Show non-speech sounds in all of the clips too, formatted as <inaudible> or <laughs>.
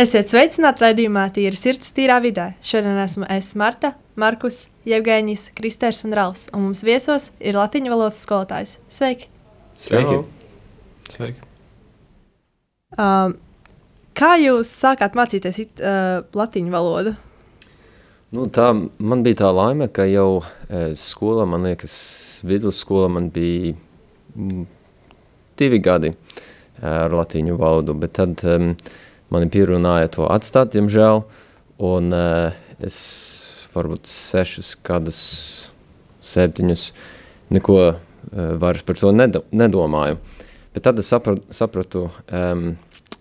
Esiet sveicināti raidījumā Tīra sirds, tīrā vidē. Šodien esmu es Marta, Markus, Jevgēņģis, Kristers un Rauls, un mums viesos ir latiņu valodas skolotājs. Sveiki! Sveiki! Sveiki. Um, kā jūs sākāt mācīties it, uh, latiņu valodu? Nu, tā, man bija tā laime, ka jau e, skolā, man liekas, vidusskolā man bija mm, divi gadi e, ar latīņu valodu, bet tad um, mani pierunāja to atstāt, diemžēl, un e, es varbūt sešus gadus, septiņus, neko e, vairs par to nedo, nedomāju. Bet tad es sapratu, sapratu um,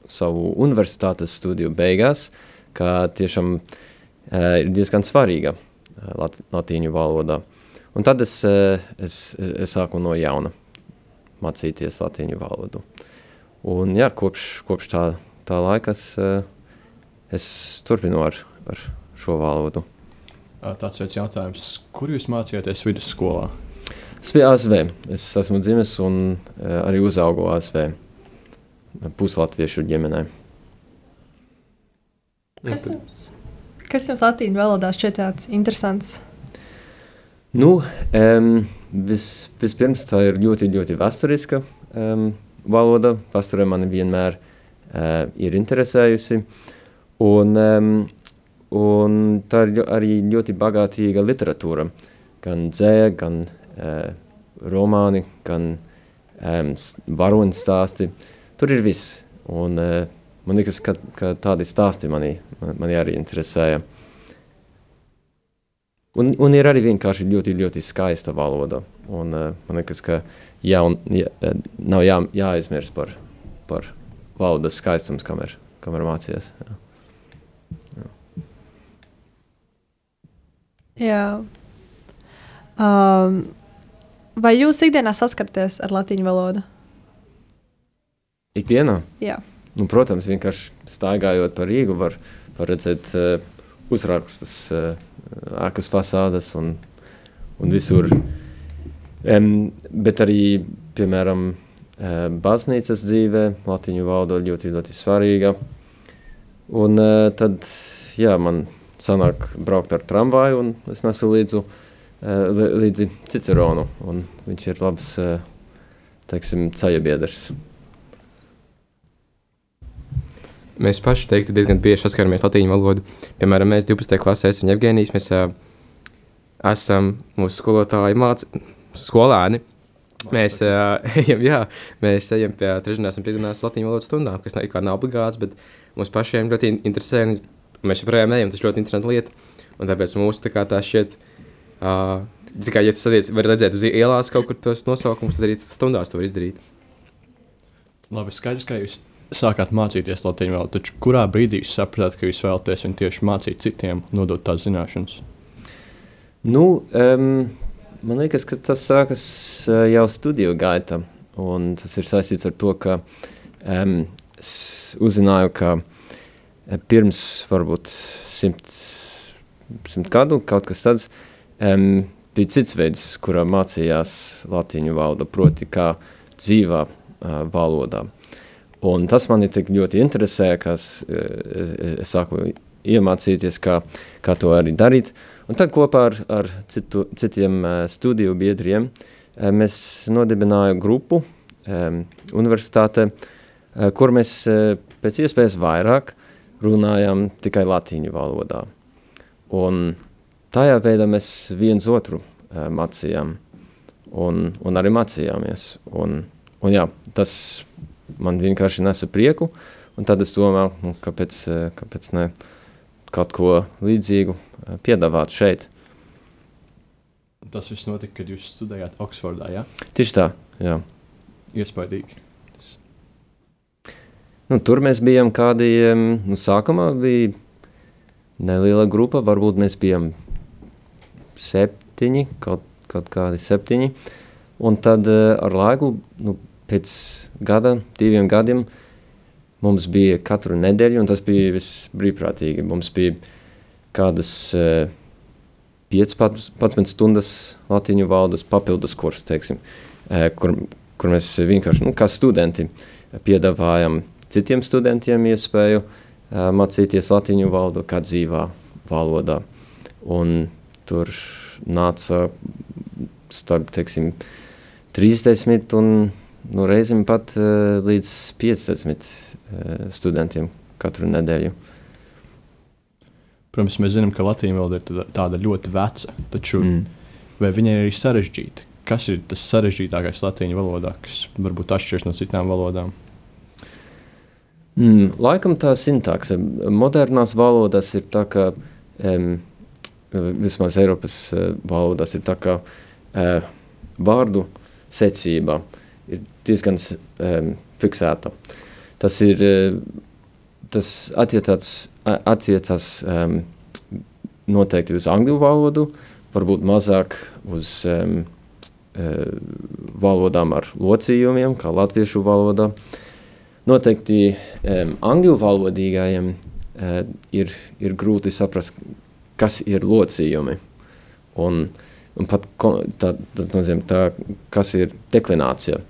savu universitātes studiju beigās, ka tiešām uh, ir diezgan svarīga uh, lat, latīņu valodā. Un tad es, uh, es, es sāku no jauna mācīties latīņu valodu. Un jā, kopš, kopš tā, tā laika es, uh, es turpinu ar, ar šo valodu. Tāds viens jautājums, kur jūs mācījāties vidusskolā? Es biju ASV. Es esmu dzimis un uh, arī uzaugu ASV. Puslatviešu ģimenē. Kas jums, kas jums latīņu valodā šķiet tāds interesants? Nu, um, vis, vispirms tā ir ļoti, ļoti vēsturiska um, valoda. Vēsture mani vienmēr uh, ir interesējusi. Un, un tā ir arī ļoti bagātīga literatūra. Gan dzēja, gan uh, romāni, gan varoņu stāsti. Tur ir viss. Un, uh, man liekas, ka, ka tādi stāsti mani, mani arī interesēja. Un, un ir arī vienkārši ļoti, ļoti skaista valoda. Un, uh, man liekas, ka jaun, ja, eh, nav jā, jāaizmirst par, par valodas skaistums, kamēr, kamēr mācījies. Jā. Jā. Um, vai jūs ikdienā saskaraties ar latīņu valodu? Ikdienā, Jā. nu, protams, vienkārši staigājot pa Rīgu, var, var redzēt uh, uzrakstus, uh, ēkas fasādes un, un visur. Um, bet arī, piemēram, baznīcas dzīvē latīņu valoda ļoti, ļoti svarīga. Un uh, tad, jā, man sanāk braukt ar tramvaju un es nesu līdzu, uh, li- līdzi Ciceronu. Viņš ir labs, teiksim, ceļabiedrs. Mēs paši teiktu, diezgan bieži saskaramies latīņu valodu. Piemēram, mēs 12. klasē esam Jevgenijs, mēs uh, esam mūsu skolotāji māc... skolēni. Mēs uh, <laughs> ejam, jā, mēs ejam pie trešdienās un piekdienās latīņu valodas stundām, kas nav, kā nav obligāts, bet mums pašiem ļoti in- interesē, mēs joprojām ejam, tas ļoti interesanti lieta, un tāpēc mums tā kā tā šķiet, uh, tikai, ja tu sadiec, var redzēt uz ielās kaut kur tos nosaukumus, tad arī stundās to var izdarīt. Labi, skaidrs, ka jūs sākāt mācīties latviešu valodu, taču kurā brīdī jūs sapratāt, ka jūs vēlaties viņu tieši mācīt citiem, nodot tās zināšanas? Nu, um, man liekas, ka tas sākas jau studiju gaitā. Tas ir saistīts ar to, ka um, es uzzināju, ka pirms varbūt simt, simt gadu kaut kas tāds um, bija cits veids, kurā mācījās latīņu valoda, proti kā dzīvā uh, valodā. Un tas mani tik ļoti interesē, ka es, eh, es sāku iemācīties, kā, kā to arī darīt. Un tad kopā ar, ar citu, citiem uh, studiju biedriem uh, mēs nodibinājām grupu um, universitātē, uh, kur mēs uh, pēc iespējas vairāk runājam tikai latīņu valodā. Un tajā veidā mēs viens otru uh, mācījām un, un arī mācījāmies. Un, un jā, tas man vienkārši nesa prieku, un tad es domāju, nu, kāpēc, kāpēc ne kaut ko līdzīgu eh, piedāvāt šeit. Tas viss notika, kad jūs studējāt Oksfordā. Ja? Tieši tā, jā. Iespaidīgi. Nu, tur mēs bijām kādi, nu, sākumā bija neliela grupa, varbūt mēs bijām septiņi, kaut, kaut kādi septiņi, un tad eh, ar laiku, nu, pēc gada, diviem gadiem, mums bija katru nedēļu, un tas bija viss brīvprātīgi. Mums bija kādas eh, 15 stundas latīņu valodas papildus kurs, teiksim, eh, kur, kur mēs vienkārši, nu, kā studenti, piedāvājam citiem studentiem iespēju mācīties latīņu valodu kā dzīvā valodā. Un tur nāca starp, teiksim, 30 un nu, reizēm pat uh, līdz 50 uh, studentiem katru nedēļu. Protams, mēs zinām, ka latviešu valoda ir tāda ļoti veca, taču mm. vai viņa ir arī sarežģīta? Kas ir tas sarežģītākais latviešu valodā, kas varbūt atšķiras no citām valodām? Mm, laikam tā sintakse. Modernās valodas ir tā, ka um, vismaz Eiropas uh, valodās ir tā, ka uh, vārdu secība ir diezgan um, fiksēta. Tas ir uh, tas attiecas, attiecas um, noteikti uz angļu valodu, varbūt mazāk uz um, uh, valodām ar locījumiem, kā latviešu valoda. Noteikti um, angļu valodīgajiem uh, ir, ir grūti saprast, kas ir locījumi. Un, un pat tā, tā nozīmē, tā, kas ir deklinācija.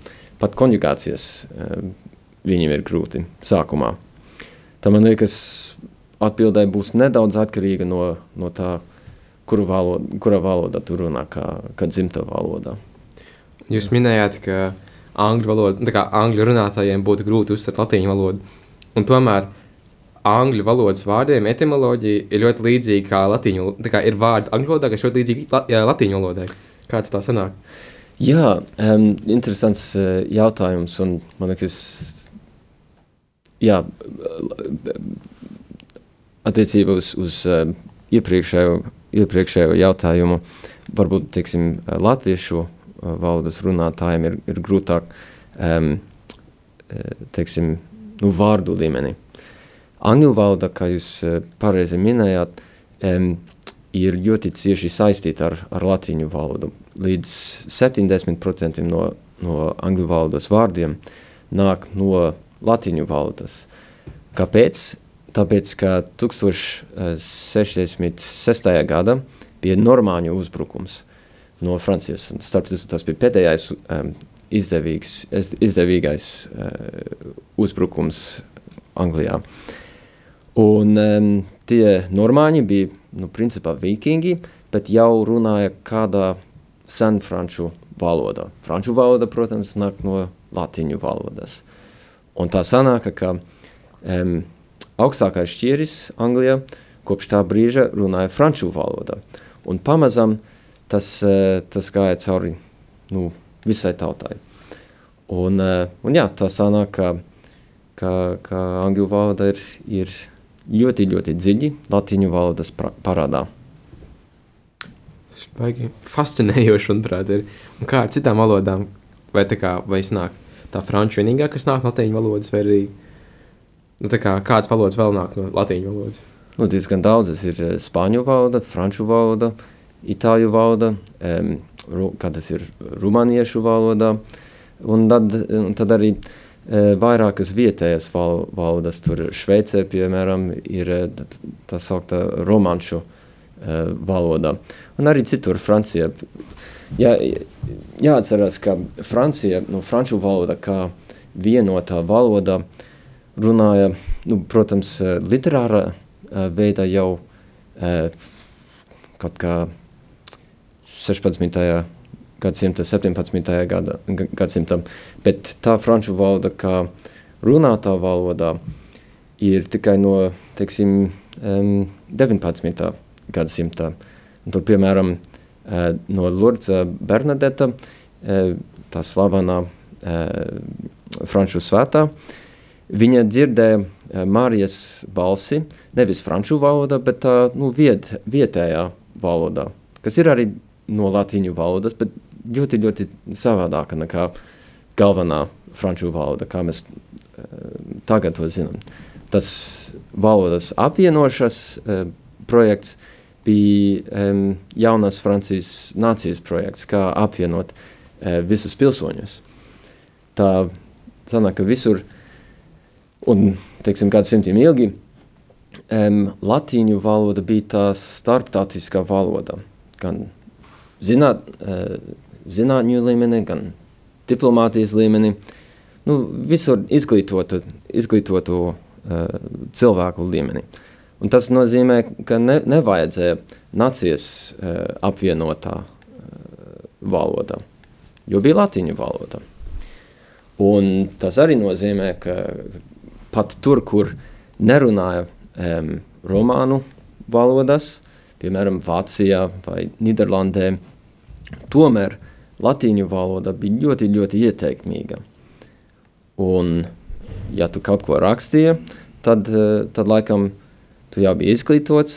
Pat konjugācijas uh, viņiem ir grūti sākumā. Tā man liekas, atbildē būs nedaudz atkarīga no, no tā, kuru valoda, kurā valodā tu runā, kā, kā dzimta valodā. Jūs minējāt, ka angļu, valoda, kā angļu runātājiem būtu grūti uztvert latīņu valodu, un tomēr angļu valodas vārdiem etimoloģija ir ļoti līdzīga kā latīņu, tā kā ir vārdi angļu valodā, kas ļoti līdzīgi la, jā, latīņu valodai. Kāds tā sanāk? Jā, um, interesants uh, jautājums, un man liekas, jā, attiecībā uz, uz uh, iepriekšējo, iepriekšējo jautājumu, varbūt teiksim, latviešu uh, valodas runātājiem ir, ir grūtāk um, teiksim, nu, vārdu līmenī. Angļu valoda, kā jūs uh, pareizi minējāt, um, ir ļoti cieši saistīta ar, ar latīņu valodu. Līdz 70% no, no angļu valodas vārdiem nāk no latīņu valodas. Kāpēc? Tāpēc, ka 1066. gada bija normāņu uzbrukums no Francijas. Starp citu, tas bija pēdējais um, izdevīgs, izdevīgais uh, uzbrukums Anglijā. Un um, tie normāņi bija, nu, principā vikingi, bet jau runāja kādā senfranču valodā. Franču valoda, protams, nāk no latiņu valodas. Un tā sanāka, ka um, augstākais šķieris Anglijā kopš tā brīža runāja franču valodā. Un pamazam tas, uh, tas gāja cauri nu, visai tautai. Un, uh, un jā, tā sanāk, ka, ka, ka angļu valoda ir, ir ļoti, ļoti dziļi latiņu valodas parādā. Tas ir baigi fascinējoši, manuprāt, ir. Un kā ar citām valodām? Vai tā kā, vai snāk tā franču vienīgā, kas nāk no latīņu valodas, vai arī nu, kā, kādas valodas vēl nāk no latīņu valodas? Nu, diezgan daudzas ir eh, spāņu valoda, franču valoda, itāļu valoda, um, kā tas ir rumāniešu valodā, un tad, un tad arī uh, vairākas vietējas val, valodas, tur Šveicē, piemēram, ir eh, tā saukta romanšu uh, valoda, un arī citur Francijā jā, jāatcerās, ka Francija, nu, franču valoda kā vienotā valoda runāja, nu, protams, literārā veidā jau kaut kā 16. Gadsimta, 17. Gada, gadsimtam, bet tā franču valoda kā runātā valodā ir tikai no, teiksim, 19. gadsimta. Un tur, piemēram, Eh, no Lurdza Bernadeta, eh, tā slavenā eh, franču svētā. Viņa dzirdēja Mārijas balsi, nevis franču valodā, bet tā nu, viet, vietējā valodā, kas ir arī no latīņu valodas, bet ļoti, ļoti savādāka nekā galvenā franču valoda, kā mēs tagad to zinām. Tas valodas apvienošas projekts uh, bija um, jaunās Francijas nācijas projekts, kā apvienot uh, visus pilsoņus. Tā sanāk, ka visur, un, teiksim, kādu simtiem ilgi, um, latīņu valoda bija tā starptautiskā valoda, gan zināt, uh, zinātņu līmenī, gan diplomātijas līmenī, nu, visur izglītotu, izglītotu cilvēku līmenī. Un tas nozīmē, ka ne, nevajadzēja nācijas uh, apvienotā uh, valodā, jo bija latīņu valoda. Un tas arī nozīmē, ka pat tur, kur nerunāja um, romānu valodas, piemēram, Vācijā vai Nīderlandē, tomēr latīņu valoda bija ļoti, ļoti ieteikmīga. Un, ja tu kaut ko rakstīji, tad, eh, tad laikam tu jau biji izglītots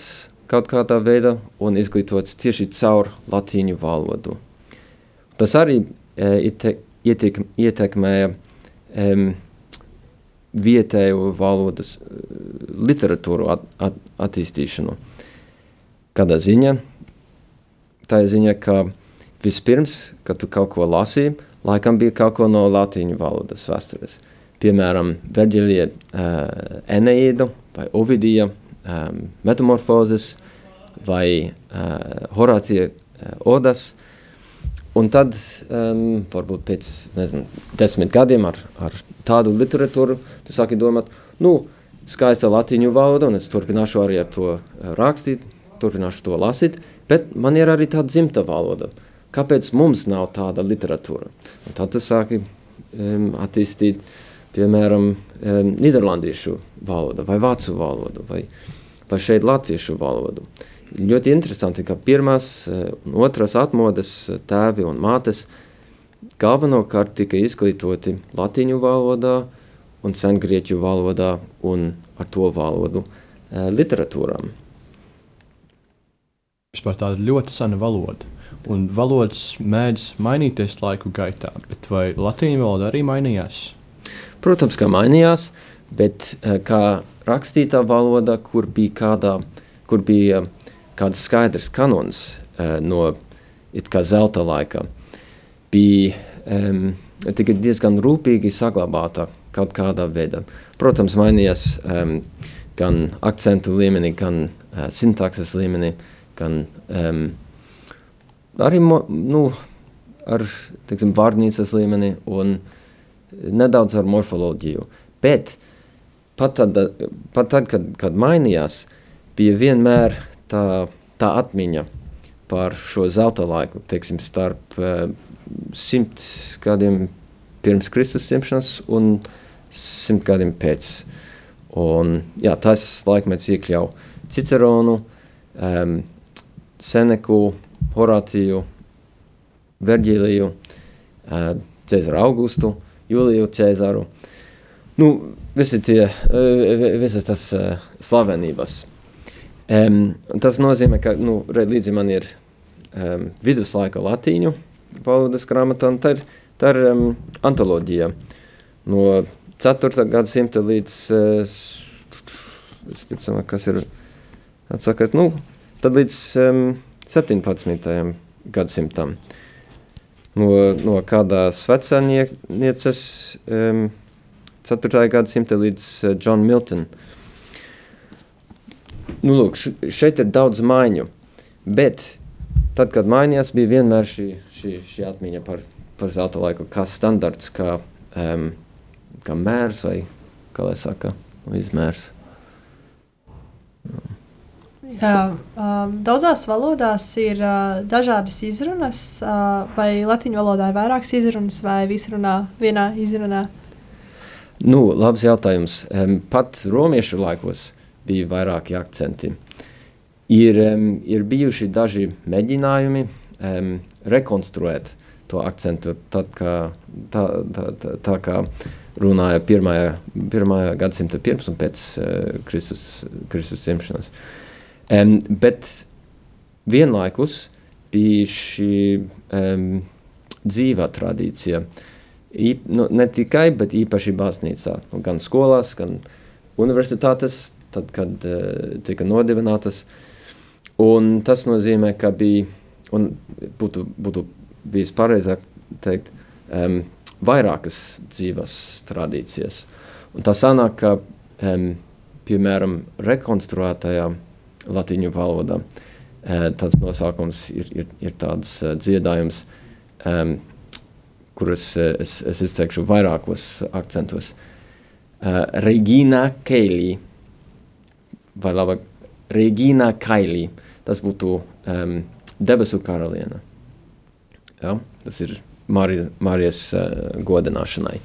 kaut kādā veidā un izglītots tieši caur latīņu valodu. Tas arī e, iete, ietek, ietekmēja e, vietēju valodas e, literatūru at, at, attīstīšanu. Kādā ziņā? Tā ir ziņa, ka vispirms, kad tu kaut ko lasīji, laikam bija kaut ko no latīņu valodas vēstures. Piemēram, Verģilija uh, Eneīdu vai Ovidija um, metamorfozes vai uh, Horācija uh, Odas. Un tad, um, varbūt pēc nezinu, desmit gadiem ar, ar tādu literatūru, tu sāki domāt, nu, skaista latīņu valoda, un es turpināšu arī ar to rakstīt, turpināšu to lasīt, bet man ir arī tāda dzimta valoda. Kāpēc mums nav tāda literatūra? Un tad tu sāki um, attīstīt, piemēram, um, Nīderlandiešu valodu vai vācu valodu vai, vai šeit latviešu valodu. Ļoti interesanti, ka pirmās uh, un otras atmodas tēvi un mātes galvenokārt tika izglītoti latīņu valodā un sengrieķu valodā un ar to valodu uh, literatūrām. Vispār tāda ļoti sena valoda. Un valodas mēdz mainīties laiku gaitā, bet vai latīņu valoda arī mainījās? Protams, ka mainījās, bet uh, kā rakstītā valoda, kur bija, kādā, kur bija kāds skaidrs kanons uh, no zelta laika, bija um, diezgan rūpīgi saglabāta kaut kādā veidā. Protams, mainījās um, gan akcentu līmenī, gan uh, sintakses līmenī, gan um, arī nu, ar teiksim, vārnīcas līmeni un nedaudz ar morfoloģiju. Bet pat tad, pat tad kad, kad mainījās, bija vienmēr tā, tā atmiņa par šo zelta laiku, teiksim, starp uh, simt gadiem pirms Kristus dzimšanas un simt gadiem pēc. Un, jā, tas laikmets iekļauj Ciceronu, um, Seneku, Horāciju, Verģīliju, Cēzaru Augustu, Juliju Cēzaru. Nu, visi tie, visas tas slavenības. Um, tas nozīmē, ka nu, līdzi man ir um, viduslaika latīņu valodas grāmata, un tā ir, tā ir um, antoloģija no 4. gadsimta līdz, uh, es ticam, kas ir atsakās, nu, tad līdz um, 17. gadsimtam. No, no kādas vecānieces um, 4. gadsimta līdz uh, John Milton. Nu, lūk, šeit ir daudz maiņu, bet tad, kad mainījās, bija vienmēr šī, šī, šī atmiņa par, par zelta laiku, kā standarts, kā, um, kā mērs vai, kā lai saka, izmērs. Jā, um, daudzās valodās ir uh, dažādas izrunas, uh, vai latviešu valodā ir vairākas izrunas, vai visi runā vienā izrunā? Nu, labs jautājums. Um, pat romiešu laikos bija vairāki akcenti. Ir, um, ir bijuši daži mēģinājumi um, rekonstruēt to akcentu, tad, kā, tā, tā, tā, tā kā runāja pirmajā, pirmajā gadsimta pirms un pēc uh, Kristus, Kristus dzimšanas. Uh, Um, bet vienlaikus bija šī um, dzīvā tradīcija. Īp, nu, ne tikai, bet īpaši baznīcā, nu, gan skolās, gan universitātes, tad, kad uh, tika nodibinātas. Un tas nozīmē, ka bija, un būtu, būtu bijis pareizāk teikt, um, vairākas dzīvas tradīcijas. Un tā sanāk, ka, um, piemēram, rekonstruētajā latīņu valodā. Eh, tāds nosaukums ir, ir, ir tāds eh, dziedājums, um, kurus eh, es, es izteikšu vairākos akcentos. uh, Regīna Keilī. Vai labāk, Regīna Kailī. Tas būtu um, debesu karaliene. Ja? Tas ir Marija, Marijas uh, godināšanai.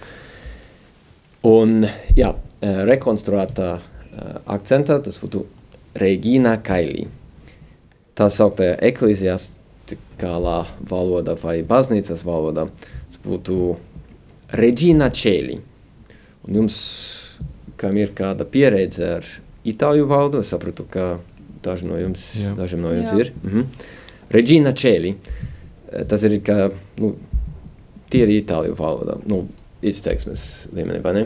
Un, jā, rekonstruētā uh, akcentā tas būtu Regīna Kailī. Tā sauktajā ekleziastikālā valodā vai baznīcas valodā tas būtu Regīna Čēlī. Un jums, kam ir kāda pieredze ar itāļu valodu, es sapratu, ka daži no jums, Jā. dažiem no jums Jā. ir. Mhm. Regīna Čēlī. Tas ir kā, nu, tie ir itāļu valodā, nu, izteiksmes līmenī, vai ne?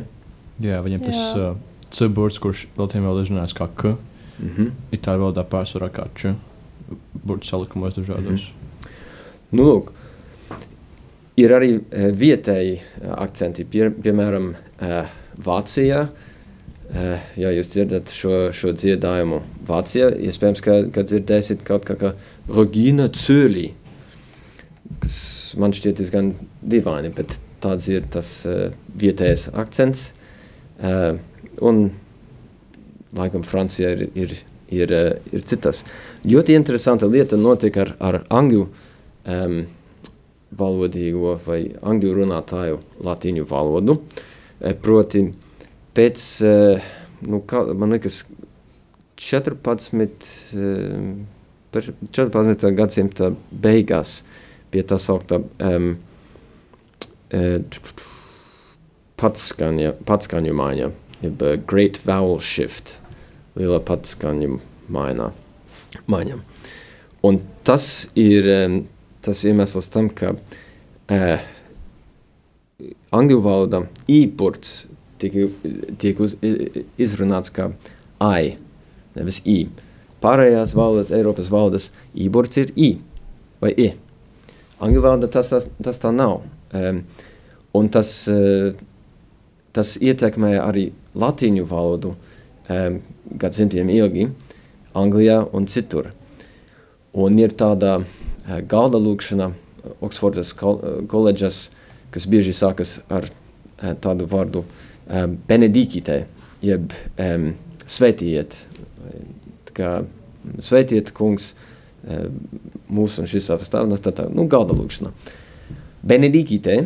Jā, viņam tas Jā. uh, C burts, kurš latviešu valodā izrunājas kā K, Mhm. itāļu valodā pārsvarā kā Č. Burts salikumos dažādos. Nu, lūk, ir arī eh, vietēji eh, akcenti, pie, piemēram, eh, Vācijā. Ja jūs dzirdat šo, šo dziedājumu Vācijā, iespējams, ka, ka dzirdēsiet kaut kā kā Regina Cēlī, kas man šķiet diezgan dīvaini, bet tāds ir tas vietējais akcents. Un, laikam, Francijā ir, ir, ir, ir citas. Ļoti interesanta lieta notika ar, ar angļu um, valodīgo vai angļu runātāju latīņu valodu. Eh, Proti, pēc, eh, nu, kā, man liekas, 14, eh, par 14. gadsimta beigās pie tā sauktā um, patskaņa, patskaņu maiņa, jeb Great Vowel Shift, liela patskaņu maiņa. maiņa. Un tas ir tas iemesls tam, ka uh, angļu valodā īpurts tiek, tiek uz, izrunāts kā ai, nevis i. Pārējās valodas, Eiropas valodas īpurts ir i vai i. Angļu valodā tas, tas, tas tā nav. Um, un tas, uh, tas ietekmē arī latīņu valodu um, gadsimtiem ilgi Anglijā un citur. Un ir tāda uh, galda lūkšana Oksfordas kol koledžas, kas bieži sākas ar tādu vārdu benedikite, jeb Tā kā svētījiet kungs mūsu un šis savas tādas, tā tā, nu, galda lūkšana. Benedikite,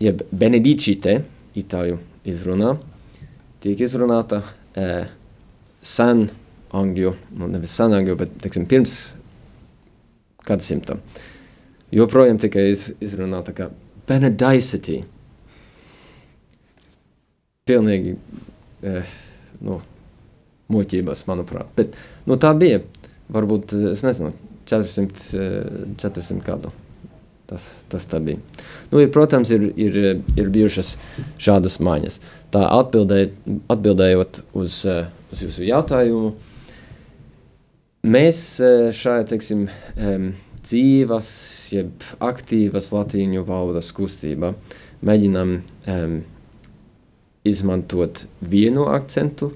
jeb benedicite, itāļu izrunā, tiek izrunāta uh, sen angļu, nu nevis sen angļu, bet, teiksim, pirms gadsimta. Joprojām tikai iz, izrunāta kā benedicity. Pilnīgi, eh, nu, muļķības, manuprāt. Bet, nu, tā bija, varbūt, eh, es nezinu, 400, eh, 400 gadu. Tas, tas tā bija. Nu, ir, protams, ir, ir, ir bijušas šādas maiņas. Tā atbildēj, atbildējot uz, eh, uz jūsu jautājumu, mēs eh, šajā, teiksim, dzīvas, jeb aktīvas latīņu valodas kustībā mēģinām izmantot vienu akcentu.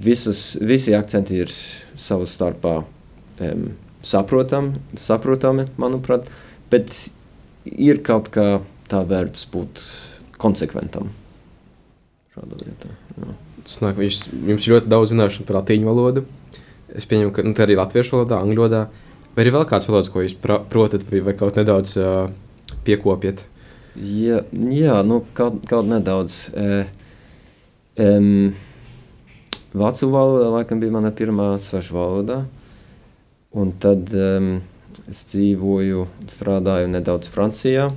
Visus, visi akcenti ir savā starpā um, saprotam, saprotami, manuprāt, bet ir kaut kā tā vērts būt konsekventam. Šāda lieta. Jā. Tas nāk, viņš, jums ir ļoti daudz zināšanu par latīņu valodu. Es pieņemu, ka nu, tā arī latviešu valodā, angļu valodā. Vai ir vēl kāds valodas, ko jūs protat, vai, vai kaut nedaudz uh, piekopjat? Jā, jā nu, kaut, kaut nedaudz. E, um, Vācu valoda laikam bija mana pirmā sveša valoda. Un tad um, es dzīvoju, strādāju nedaudz Francijā.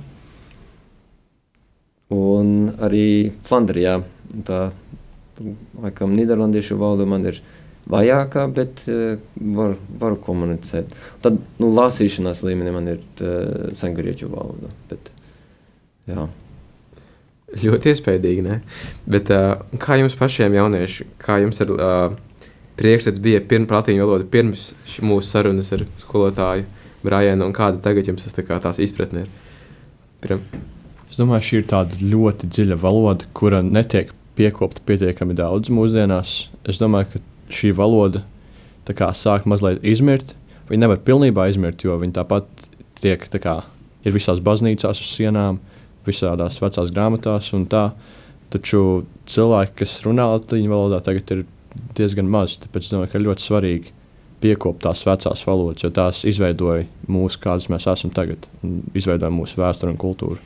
Un arī Flandrijā. Tā, laikam, Nīderlandiešu valoda man ir vajākā, bet uh, var, varu komunicēt. Tad, nu, lasīšanās līmenī man ir uh, sengrieķu valoda. Bet, jā. Ļoti iespaidīgi, ne? Bet uh, kā jums pašiem jaunieši, kā jums ir uh, priekšstats bija pirms latīņu valoda, pirms mūsu sarunas ar skolotāju Brājienu, un kāda tagad jums tas tā kā tās izpratne ir? Pirm, Es domāju, šī ir tāda ļoti dziļa valoda, kura netiek piekopta pietiekami daudz mūsdienās. Es domāju, ka šī valoda kā, sāk mazliet izmirt. Viņa nevar pilnībā izmirt, jo viņa tāpat tiek, tā kā, ir visās baznīcās uz sienām, visādās vecās grāmatās. un Tā, taču cilvēki, kas runā latviešu valodā, tagad ir diezgan maz. Tāpēc es domāju, ka ļoti svarīgi piekopt tās vecās valodas, jo tās izveidoja mūsu, kādas mēs esam tagad, un izveidoja mūsu vēsturi un kultūru.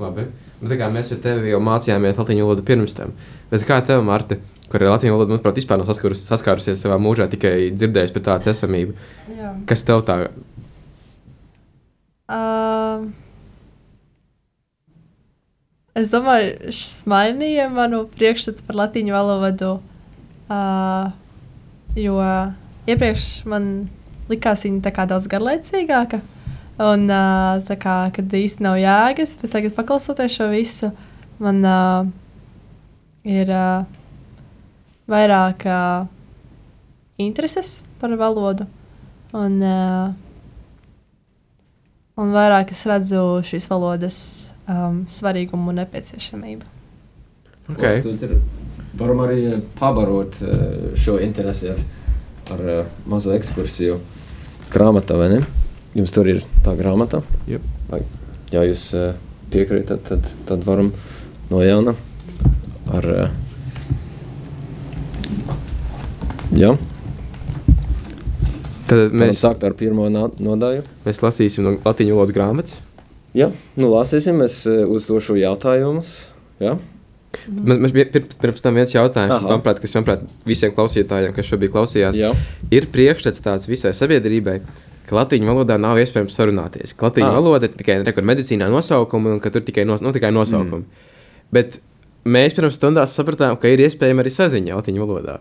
Labi. Bet, tā kā mēs ar tevi jau mācījāmies latviešu valodu pirms tam, bet kā tev, Marta, kur ir latviešu valoda, manuprāt, vispār nav saskarus, saskārusies savā mūžā, tikai dzirdējis par tādu esamību. Jā. Kas tev tā? Uh, es domāju, šis mainīja manu priekšstatu par latviešu valodu. Uh, jo iepriekš man likās viņa tā kā daudz garlaicīgāka. Un uh, tā kā kad īsti nav jēgas, bet tagad paklausoties šo visu, man uh, ir uh, vairāk uh, intereses par valodu. Un, uh, un vairāk es redzu šīs valodas um, svarīgumu un nepieciešamību. Okay. Varam arī pabarot eh, šo interesi ar, ar eh, mazo ekskursiju grāmatā, vai ne? Jums tur ir tā grāmata. Jep. Vai, ja jūs eh, piekrītat, tad, tad varam no jauna ar. eh, Jā, Tad mēs sākam ar pirmo no- nodaļu. mēs lasīsim no latviešu valodas grāmatas. Jā, nu lasīsim, es uzdošu jautājumus. Jā, Mēs, mēs bija- pirms, pirms tam viens jautājums, Aha. manuprāt, kas manuprāt, visiem klausītājiem, kas šobrīd klausījās, jā. ir priekšstats tāds visai sabiedrībai, latviešu valodā nav iespējams sarunāties. Latviešu Ah. valoda ir tikai rekur medicīnā nosaukumi un ka tur tikai, nos, nu, tikai nosaukumi. Mm. Bet mēs pirms stundās sapratām, ka ir iespējama arī saziņa latviešu valodā.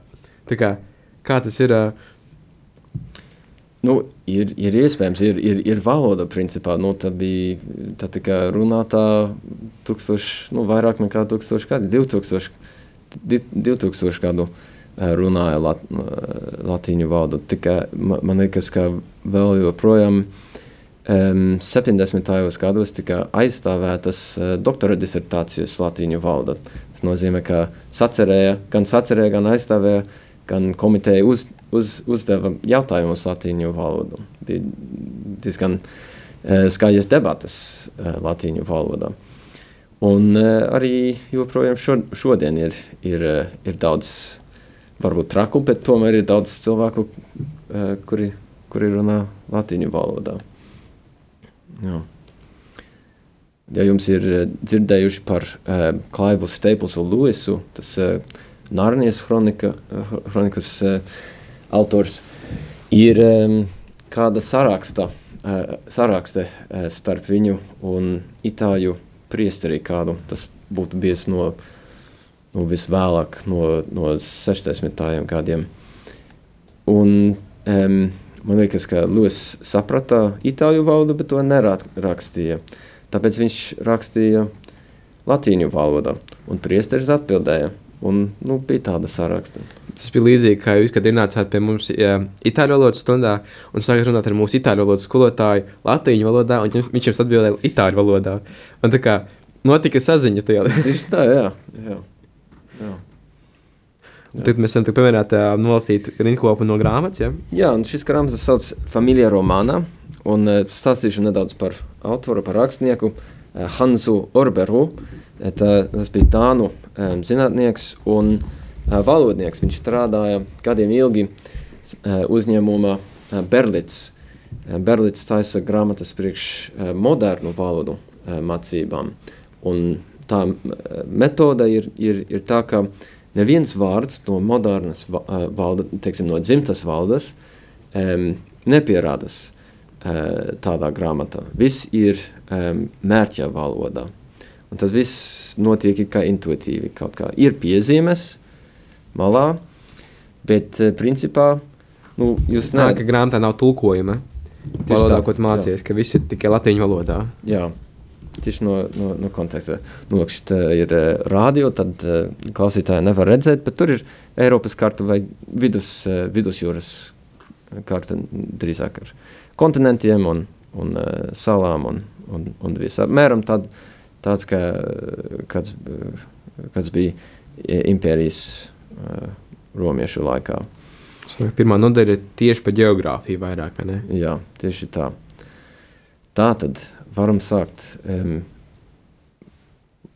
Tā kā, kā tas ir? ā, Nu, ir, ir iespējams, ir, ir, ir valoda, principā. Nu, tā bija tā tika runātā tūkstoš, nu, vairāk nekā tūkstoši gadi, 2000, di- 2000 gadu eh, runāja lat, eh, latīņu valodu. Tikai ma- man liekas, ka vēl joprojām um, 70. gados tika aizstāvētas uh, doktora disertācijas latīņu valoda. Tas nozīmē, ka sacerēja, gan sacerēja, gan aizstāvēja, gan komiteja uz, uz, uzdeva jautājumus latīņu valodu. Bija diezgan uh, skaļas debatas uh, latīņu valodā. Un uh, arī joprojām šo, šodien ir, ir, uh, ir daudz, varbūt traku, bet tomēr ir daudz cilvēku, uh, kuri, kuri runā latīņu valodā. Jā. Ja jums ir dzirdējuši par uh, Klaivu Staplesu Luisu, tas uh, Nārnijas kronika, uh, kronikas uh, autors, ir kāda saraksta, uh, sarakste starp viņu un itāļu priesteri kādu. Tas būtu bijis no, no visvēlāk, no, no 60. gadiem. Un um, man liekas, ka Lūsis saprata itāļu valodu, bet to nerakstīja. Tāpēc viņš rakstīja latīņu valodā, un priesteris atbildēja. Un, nu, bija tāda saraksta. Tas bija līdzīgi, kā jūs, kad ienācāt pie mums ja, itāļu valodas stundā un sākāt runāt ar mūsu itāļu valodas skolotāju latīņu valodā, un jums, viņš jums atbildēja itāļu valodā. Un tā kā notika saziņa tajā. Tieši tā, jā. jā. jā. Tad mēs varam pieminēt, uh, nolasīt rindkopu no grāmatas. Ja? Jā, un šis grāmatas sauc Familija Romāna, un uh, stāstīšu nedaudz par autoru, par rakstnieku uh, Hansu Orberu. Uh, tā, tas bija Dānu um, zinātnieks un uh, valodnieks. Viņš strādāja gadiem ilgi uh, uh, Berlits. Uh, Berlits taisa grāmatas priekš modernu valodu mācībām. Un tā metode ir, ir, ir tā, ka neviens vārds no modernas va- valda, teiksim, no dzimtas valdes um, nepierādās uh, tādā grāmatā. Viss ir um, mērķa valodā. Un tas viss notiek kā intuitīvi. Kaut kā ir piezīmes malā, bet uh, principā nu, jūs Tā neesat. ka grāmatā nav tulkojuma. Valodā, tā, ko tu mācījies, ka viss ir tikai latīņu valodā. Jā, tieši no, no, no konteksta. Nu, lūk, šit, eh, ir uh, rādio, tad klausītāji nevar redzēt, bet tur ir Eiropas karta vai vidus, vidusjūras karta drīzāk ar kontinentiem un, un salām un, un, un visā. Mēram tād, tāds, kā, kāds, kāds bija impērijas uh, romiešu laikā. Domāju, Pirmā nodaļa ir tieši par geogrāfiju vairāk, vai ne? Jā, tieši tā. Tā tad varam sākt. Um,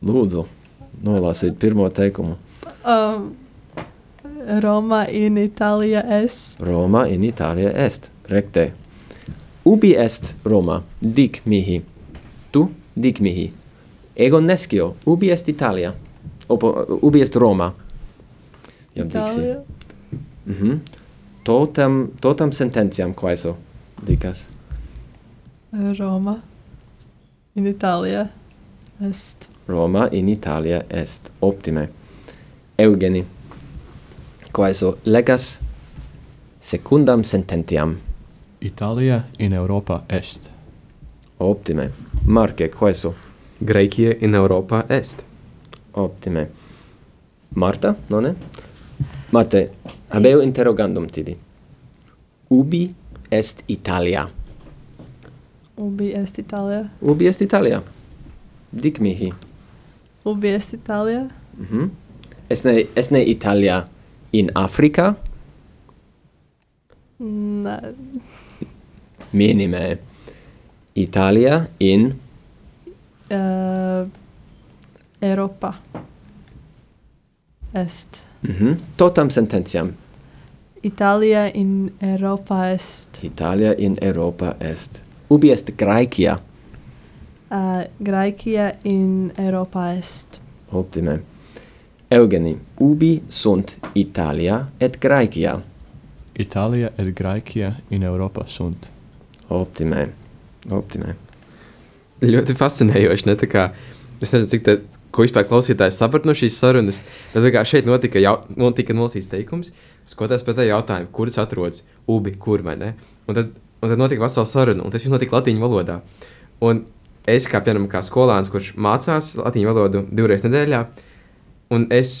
lūdzu, nolasīt pirmo teikumu. Um, Roma in Itālija est. Roma in Itālija est. Rekte. Ubi est Roma? Dic mihi. Tu dic mihi. ego nescio ubi est Italia. Opo ubi est Roma. Iam dixi. Mhm. Totam totam sententiam quaeso dicas. Eh, Roma. In Italia est. Roma in Italia est. Optime. Eugeni quaeso legas secundam sententiam. Italia in Europa est. Optime. Marque quaeso? Graecia in Europa est. Optime. Marta, nonne? Mate, habeo interrogandum tibi. Ubi est Italia? Ubi est Italia? Ubi est Italia? Dic mihi. Ubi est Italia? Mhm. Mm esne esne Italia in Africa? Na. Minime. Italia in uh, Europa est. Mhm. Totam sententiam. Italia in Europa est. Italia in Europa est. Ubi est Graecia? Uh, eh, Graecia in Europa est. Optime. Eugeni, ubi sunt Italia et Graecia? Italia et Graecia in Europa sunt. Optime. Optime. Ļoti fascinējoši. Ne? Kā, es nezinu, cik tā, ko vispār klausītājs saprata no šīs sarunas. Tā kā šeit notika, jau, notika nolasīts teikums, skatoties pēc tā jautājuma, kur tas atrodas, ubi, kur vai ne. Un tad, un tad notika vesela saruna, un tas viss notika latīņu valodā. Un es, kā, piemēram, kā skolāns, kurš mācās latīņu valodu divreiz nedēļā, un es,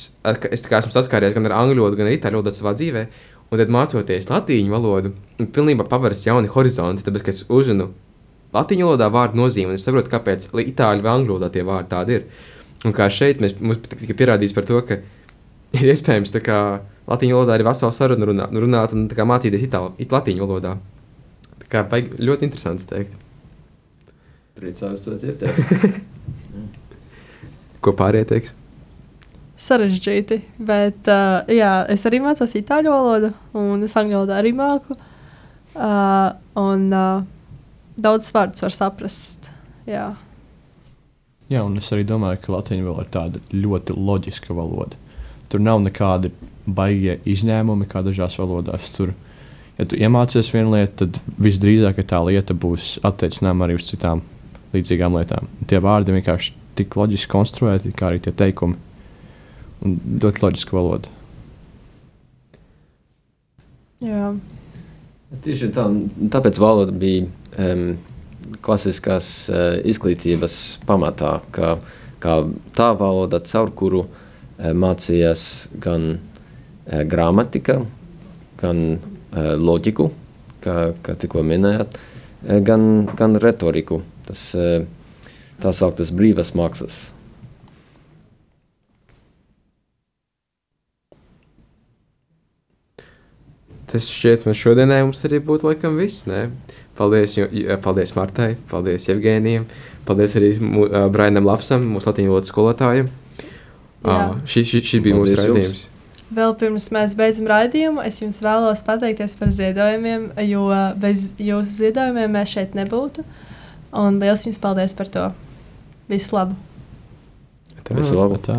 es esmu saskāries gan ar angļu valodu, gan ar itāļu valodu savā dzīvē, un tad mācoties latīņu valodu, pilnībā paveras jauni horizonti, tāpēc, ka es uzzinu latīņu valodā vārdu nozīmi, un es saprotu, kāpēc itāļu vai angļu valodā tie vārdi tādi ir. Un kā šeit mēs, mums tika pierādīts par to, ka <laughs> ir iespējams tā kā latīņu valodā arī vesela saruna runā, runāt un tā kā mācīties itāļu, it latīņu valodā. Tā kā baigi- ļoti interesants teikt. Priecājos to dzirdēt. <laughs> Ko pārējie teiks? Sarežģīti, bet uh, jā, es arī mācos itāļu valodu, un es angļu valodu arī māku. Uh, un uh, daudz vārdus var saprast. Jā, Jā, un es arī domāju, ka latviešu valoda ir tāda ļoti loģiska valoda. Tur nav nekādi baigie izņēmumi, kā dažās valodās. Tur, ja tu iemācies vienu lietu, tad visdrīzāk ka tā lieta būs attiecināma arī uz citām līdzīgām lietām. Tie vārdi vienkārši tik loģiski konstruēti, kā arī tie teikumi. Un ļoti loģiska valoda. jā. Tieši tā, tāpēc valoda bija um, klasiskās uh, izglītības pamatā, kā, kā tā valoda, caur kuru uh, mācījās gan uh, gramatika, gan uh, loģiku, kā, kā tikko minējāt, uh, gan, gan retoriku, tas uh, tā sauktas brīvas mākslas. Tas šķiet, man šodienai mums arī būtu laikam viss. Ne? Paldies, ju- paldies Martai, paldies Evgēnijam, paldies arī mu- ā, Brainam Lapsam, mūsu latviešu valodas skolotājiem. Jā. Šis ši, ši bija mūsu Paldies jums. raidījums. Vēl pirms mēs beidzam raidījumu, es jums vēlos pateikties par ziedojumiem, jo bez jūsu ziedojumiem mēs šeit nebūtu. Un liels jums paldies par to. Visu labu! Tā. Visu labu! Tā.